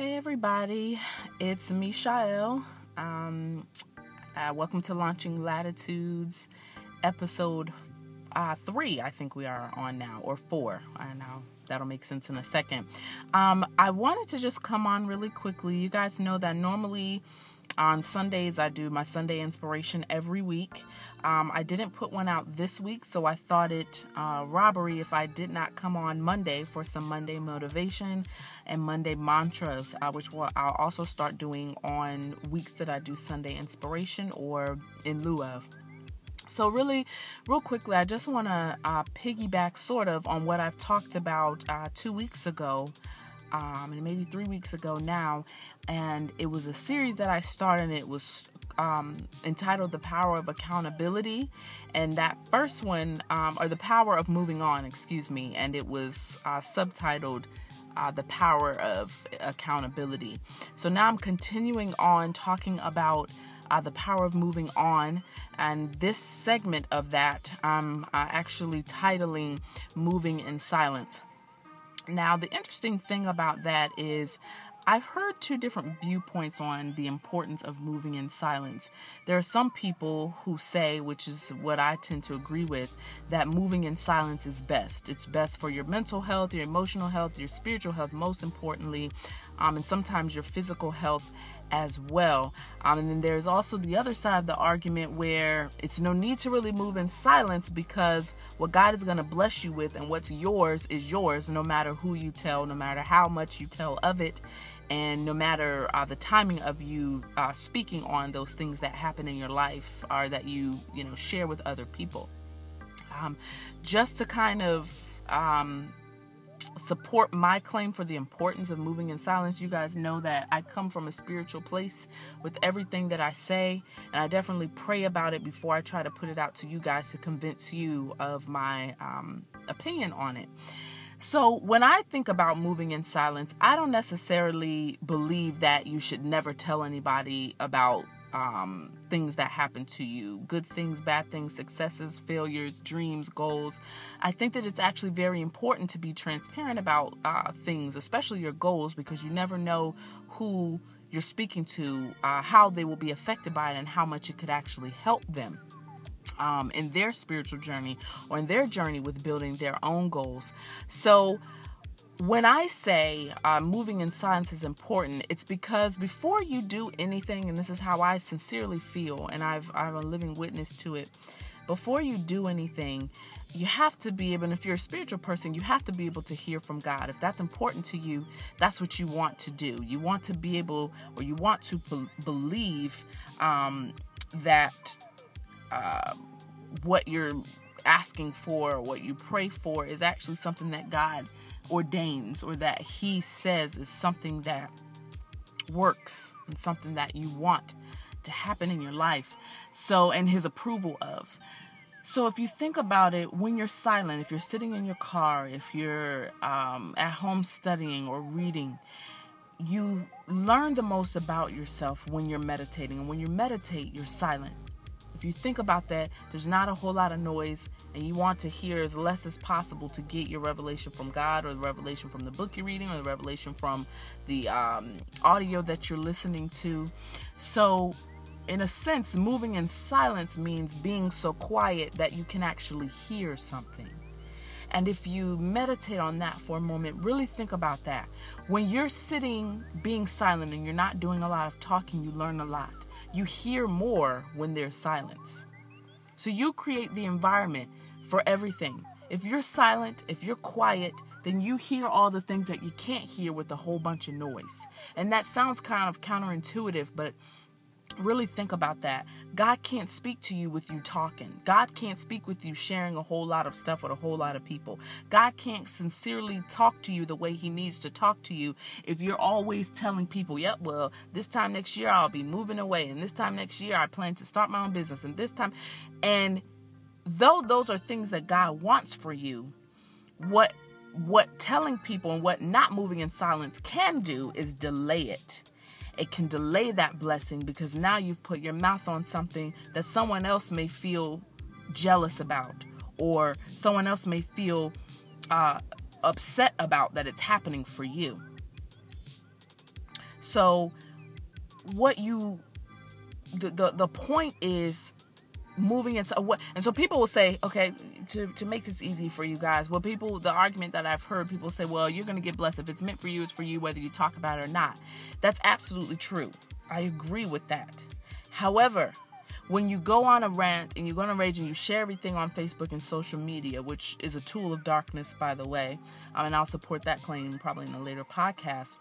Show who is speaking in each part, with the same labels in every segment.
Speaker 1: Hey everybody, it's Mishael. Um, uh, welcome to Launching Latitudes, episode uh, three. I think we are on now, or four. I know that'll make sense in a second. Um, I wanted to just come on really quickly. You guys know that normally on Sundays I do my Sunday inspiration every week. Um, I didn't put one out this week, so I thought it uh, robbery if I did not come on Monday for some Monday motivation and Monday mantras, uh, which will, I'll also start doing on weeks that I do Sunday inspiration or in lieu of. So, really, real quickly, I just want to uh, piggyback sort of on what I've talked about uh, two weeks ago um, maybe three weeks ago now. And it was a series that I started. It was um, entitled The Power of Accountability. And that first one, um, or The Power of Moving On, excuse me, and it was uh, subtitled uh, The Power of Accountability. So now I'm continuing on talking about. Uh, the power of moving on. And this segment of that, I'm uh, actually titling Moving in Silence. Now, the interesting thing about that is I've heard two different viewpoints on the importance of moving in silence. There are some people who say, which is what I tend to agree with, that moving in silence is best. It's best for your mental health, your emotional health, your spiritual health, most importantly, um, and sometimes your physical health as well. Um, and then there's also the other side of the argument where it's no need to really move in silence because what God is going to bless you with and what's yours is yours, no matter who you tell, no matter how much you tell of it and no matter uh, the timing of you uh, speaking on those things that happen in your life or that you you know share with other people. Um, just to kind of um, support my claim for the importance of moving in silence you guys know that i come from a spiritual place with everything that i say and i definitely pray about it before i try to put it out to you guys to convince you of my um, opinion on it so, when I think about moving in silence, I don't necessarily believe that you should never tell anybody about um, things that happen to you good things, bad things, successes, failures, dreams, goals. I think that it's actually very important to be transparent about uh, things, especially your goals, because you never know who you're speaking to, uh, how they will be affected by it, and how much it could actually help them um, in their spiritual journey or in their journey with building their own goals. So, when I say uh, moving in silence is important, it's because before you do anything, and this is how I sincerely feel, and I've I'm a living witness to it. Before you do anything, you have to be able, and if you're a spiritual person, you have to be able to hear from God. If that's important to you, that's what you want to do. You want to be able, or you want to be- believe um, that uh, what you're asking for or what you pray for is actually something that God ordains or that He says is something that works and something that you want to happen in your life. So, and His approval of. So, if you think about it, when you're silent, if you're sitting in your car, if you're um, at home studying or reading, you learn the most about yourself when you're meditating. And when you meditate, you're silent. If you think about that, there's not a whole lot of noise, and you want to hear as less as possible to get your revelation from God, or the revelation from the book you're reading, or the revelation from the um, audio that you're listening to. So, in a sense, moving in silence means being so quiet that you can actually hear something. And if you meditate on that for a moment, really think about that. When you're sitting being silent and you're not doing a lot of talking, you learn a lot you hear more when there's silence. So you create the environment for everything. If you're silent, if you're quiet, then you hear all the things that you can't hear with a whole bunch of noise. And that sounds kind of counterintuitive, but really think about that. God can't speak to you with you talking. God can't speak with you sharing a whole lot of stuff with a whole lot of people. God can't sincerely talk to you the way He needs to talk to you if you're always telling people, yep, well, this time next year I'll be moving away, and this time next year I plan to start my own business, and this time. And though those are things that God wants for you, what what telling people and what not moving in silence can do is delay it it can delay that blessing because now you've put your mouth on something that someone else may feel jealous about or someone else may feel uh, upset about that it's happening for you. So, what you the the, the point is moving into what and so people will say okay to, to make this easy for you guys well people the argument that i've heard people say well you're going to get blessed if it's meant for you it's for you whether you talk about it or not. That's absolutely true. I agree with that. However when you go on a rant and you go on a rage and you share everything on facebook and social media which is a tool of darkness by the way um, and i'll support that claim probably in a later podcast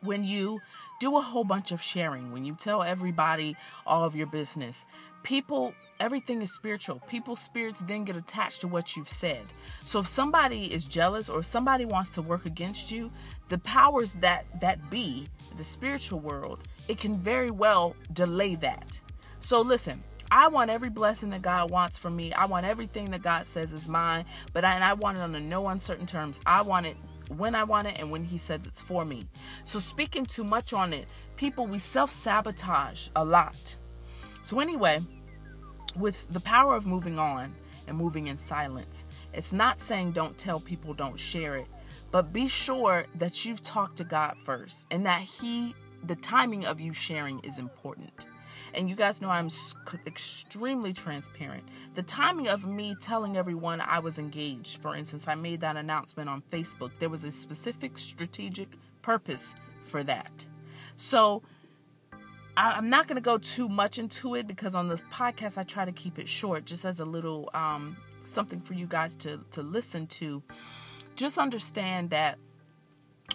Speaker 1: when you do a whole bunch of sharing, when you tell everybody all of your business, people, everything is spiritual. People's spirits then get attached to what you've said. So if somebody is jealous or somebody wants to work against you, the powers that that be, the spiritual world, it can very well delay that. So listen, I want every blessing that God wants for me. I want everything that God says is mine, but I, and I want it on no uncertain terms. I want it when I want it and when He says it's for me. So, speaking too much on it, people, we self sabotage a lot. So, anyway, with the power of moving on and moving in silence, it's not saying don't tell people, don't share it, but be sure that you've talked to God first and that He, the timing of you sharing is important. And you guys know I'm extremely transparent. The timing of me telling everyone I was engaged, for instance, I made that announcement on Facebook. There was a specific strategic purpose for that. So I'm not going to go too much into it because on this podcast I try to keep it short, just as a little um, something for you guys to to listen to. Just understand that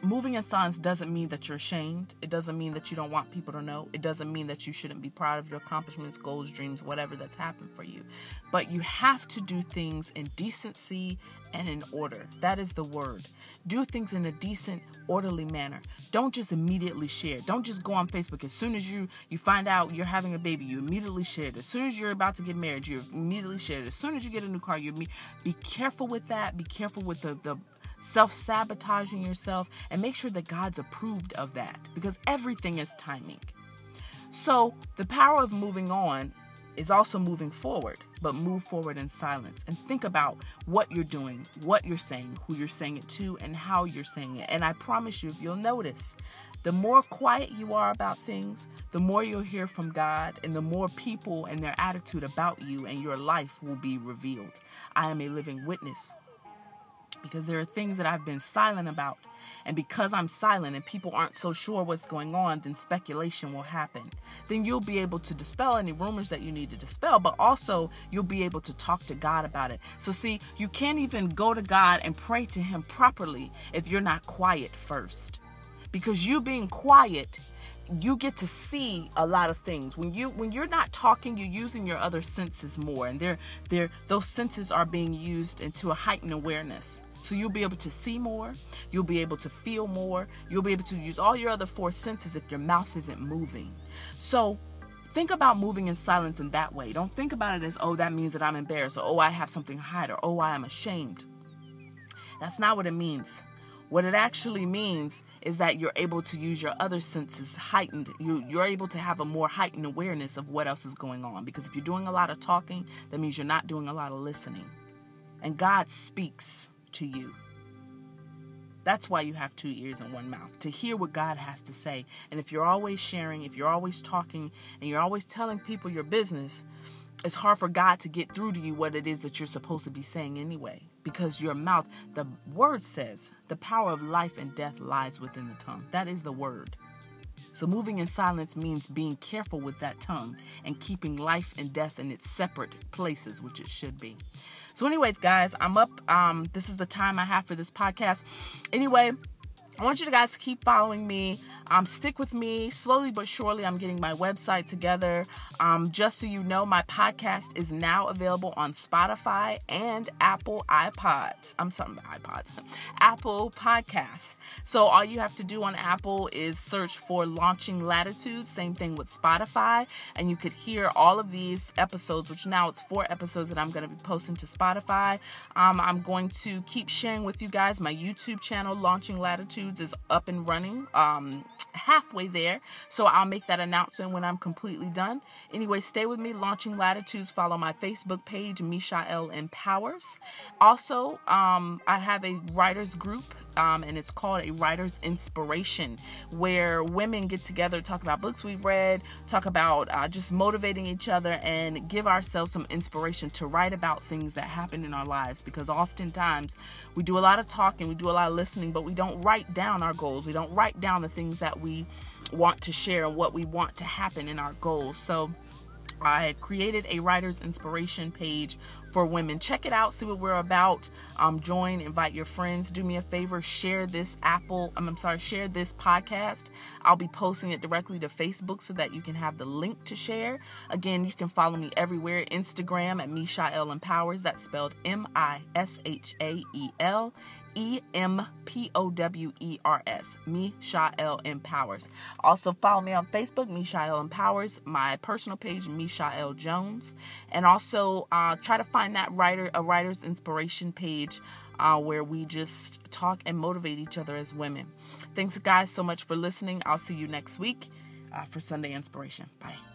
Speaker 1: moving in silence doesn't mean that you're ashamed. It doesn't mean that you don't want people to know. It doesn't mean that you shouldn't be proud of your accomplishments, goals, dreams, whatever that's happened for you. But you have to do things in decency and in order. That is the word. Do things in a decent, orderly manner. Don't just immediately share. Don't just go on Facebook as soon as you you find out you're having a baby, you immediately share it. As soon as you're about to get married, you immediately share it. As soon as you get a new car, you be careful with that. Be careful with the the self sabotaging yourself, and make sure that God's approved of that because everything is timing. So, the power of moving on is also moving forward, but move forward in silence and think about what you're doing, what you're saying, who you're saying it to, and how you're saying it. And I promise you, you'll notice, the more quiet you are about things, the more you'll hear from God, and the more people and their attitude about you and your life will be revealed. I am a living witness because there are things that I've been silent about. And because I'm silent and people aren't so sure what's going on, then speculation will happen. Then you'll be able to dispel any rumors that you need to dispel, but also you'll be able to talk to God about it. So, see, you can't even go to God and pray to Him properly if you're not quiet first. Because you being quiet you get to see a lot of things when you when you're not talking you're using your other senses more and they're they're those senses are being used into a heightened awareness so you'll be able to see more, you'll be able to feel more, you'll be able to use all your other four senses if your mouth isn't moving. So think about moving in silence in that way. Don't think about it as, oh, that means that I'm embarrassed, or oh, I have something to hide, or oh, I am ashamed. That's not what it means. What it actually means is that you're able to use your other senses heightened. You, you're able to have a more heightened awareness of what else is going on. Because if you're doing a lot of talking, that means you're not doing a lot of listening. And God speaks to you. That's why you have two ears and one mouth to hear what God has to say. And if you're always sharing, if you're always talking, and you're always telling people your business, it's hard for God to get through to you what it is that you're supposed to be saying anyway. Because your mouth, the word says, the power of life and death lies within the tongue. That is the word. So moving in silence means being careful with that tongue and keeping life and death in its separate places, which it should be. So, anyways, guys, I'm up. Um, this is the time I have for this podcast. Anyway, I want you guys to keep following me. Um, stick with me. Slowly but surely, I'm getting my website together. Um, just so you know, my podcast is now available on Spotify and Apple iPods. I'm sorry, iPods, Apple Podcasts. So all you have to do on Apple is search for Launching Latitudes. Same thing with Spotify, and you could hear all of these episodes. Which now it's four episodes that I'm going to be posting to Spotify. Um, I'm going to keep sharing with you guys my YouTube channel, Launching Latitudes, is up and running. Um, halfway there. So I'll make that announcement when I'm completely done. Anyway, stay with me. Launching Latitudes. Follow my Facebook page, Mishael Empowers. Also, um, I have a writers group um, and it's called a writer's inspiration, where women get together, talk about books we've read, talk about uh, just motivating each other, and give ourselves some inspiration to write about things that happen in our lives. Because oftentimes we do a lot of talking, we do a lot of listening, but we don't write down our goals. We don't write down the things that we want to share and what we want to happen in our goals. So I created a writer's inspiration page for women. Check it out, see what we're about. Um, join, invite your friends. Do me a favor, share this Apple, I'm sorry, share this podcast. I'll be posting it directly to Facebook so that you can have the link to share. Again, you can follow me everywhere Instagram at Mishael Empowers. That's spelled M I S H A E L E M P O W E R S. Mishael Empowers. Also follow me on Facebook, Mishael Empowers, my personal page, Mishael Jones, and also uh, try to find that writer a writer's inspiration page uh, where we just talk and motivate each other as women. Thanks, guys, so much for listening. I'll see you next week uh, for Sunday Inspiration. Bye.